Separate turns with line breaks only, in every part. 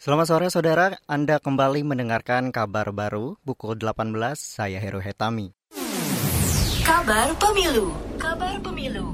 Selamat sore saudara, Anda kembali mendengarkan kabar baru pukul 18, saya Heru Hetami.
Kabar Pemilu Kabar Pemilu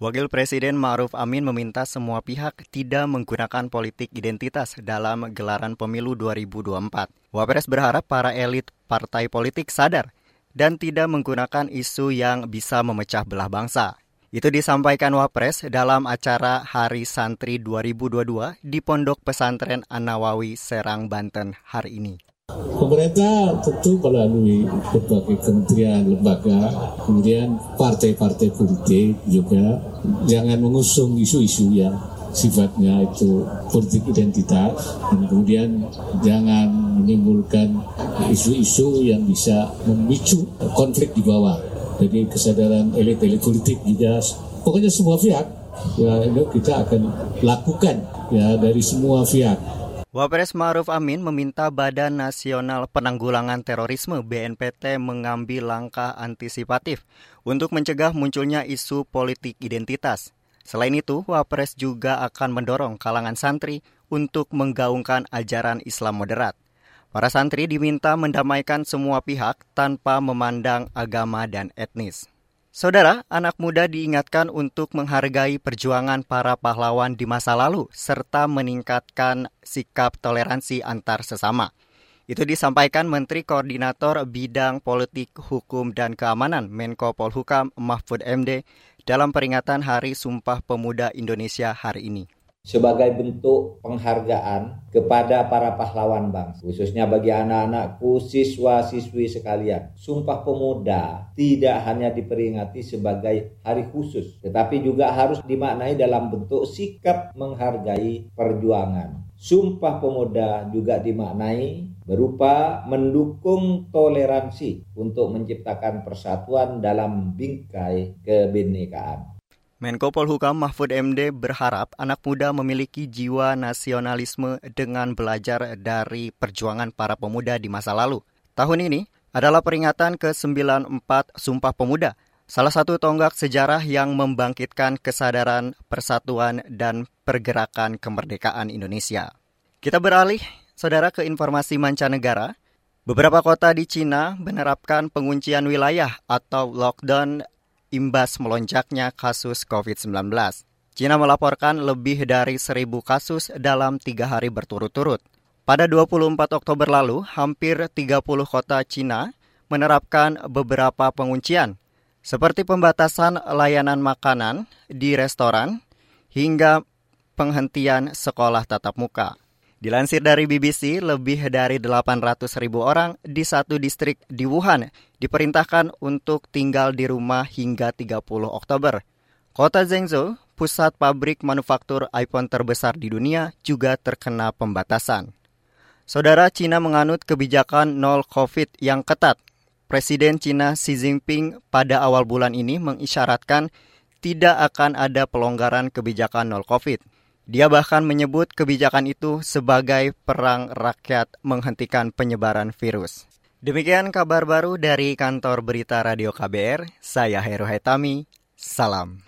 Wakil Presiden Ma'ruf Amin meminta semua pihak tidak menggunakan politik identitas dalam gelaran pemilu 2024. Wapres berharap para elit partai politik sadar dan tidak menggunakan isu yang bisa memecah belah bangsa. Itu disampaikan Wapres dalam acara Hari Santri 2022 di Pondok Pesantren An-Nawawi, Serang, Banten hari ini.
Pemerintah tentu melalui berbagai kementerian, lembaga, kemudian partai-partai politik juga jangan mengusung isu-isu yang sifatnya itu politik identitas dan kemudian jangan menimbulkan isu-isu yang bisa memicu konflik di bawah jadi kesadaran elit-elit politik juga pokoknya semua pihak ya itu kita akan lakukan ya dari semua pihak.
Wapres Maruf Amin meminta Badan Nasional Penanggulangan Terorisme BNPT mengambil langkah antisipatif untuk mencegah munculnya isu politik identitas. Selain itu, Wapres juga akan mendorong kalangan santri untuk menggaungkan ajaran Islam moderat. Para santri diminta mendamaikan semua pihak tanpa memandang agama dan etnis. Saudara, anak muda diingatkan untuk menghargai perjuangan para pahlawan di masa lalu serta meningkatkan sikap toleransi antar sesama. Itu disampaikan Menteri Koordinator Bidang Politik, Hukum, dan Keamanan Menko Polhukam Mahfud MD dalam peringatan Hari Sumpah Pemuda Indonesia hari ini
sebagai bentuk penghargaan kepada para pahlawan bangsa, khususnya bagi anak-anakku, siswa-siswi sekalian. Sumpah Pemuda tidak hanya diperingati sebagai hari khusus, tetapi juga harus dimaknai dalam bentuk sikap menghargai perjuangan. Sumpah Pemuda juga dimaknai berupa mendukung toleransi untuk menciptakan persatuan dalam bingkai kebinekaan.
Menko Polhukam Mahfud MD berharap anak muda memiliki jiwa nasionalisme dengan belajar dari perjuangan para pemuda di masa lalu. Tahun ini adalah peringatan ke-94 Sumpah Pemuda, salah satu tonggak sejarah yang membangkitkan kesadaran persatuan dan pergerakan kemerdekaan Indonesia. Kita beralih, saudara, ke informasi mancanegara. Beberapa kota di Cina menerapkan penguncian wilayah atau lockdown imbas melonjaknya kasus COVID-19. Cina melaporkan lebih dari seribu kasus dalam tiga hari berturut-turut. Pada 24 Oktober lalu, hampir 30 kota Cina menerapkan beberapa penguncian, seperti pembatasan layanan makanan di restoran hingga penghentian sekolah tatap muka. Dilansir dari BBC, lebih dari 800 ribu orang di satu distrik di Wuhan diperintahkan untuk tinggal di rumah hingga 30 Oktober. Kota Zhengzhou, pusat pabrik manufaktur iPhone terbesar di dunia, juga terkena pembatasan. Saudara Cina menganut kebijakan nol COVID yang ketat. Presiden Cina Xi Jinping pada awal bulan ini mengisyaratkan tidak akan ada pelonggaran kebijakan nol COVID. Dia bahkan menyebut kebijakan itu sebagai perang rakyat menghentikan penyebaran virus. Demikian kabar baru dari kantor berita Radio KBR, saya Heru Hetami, salam.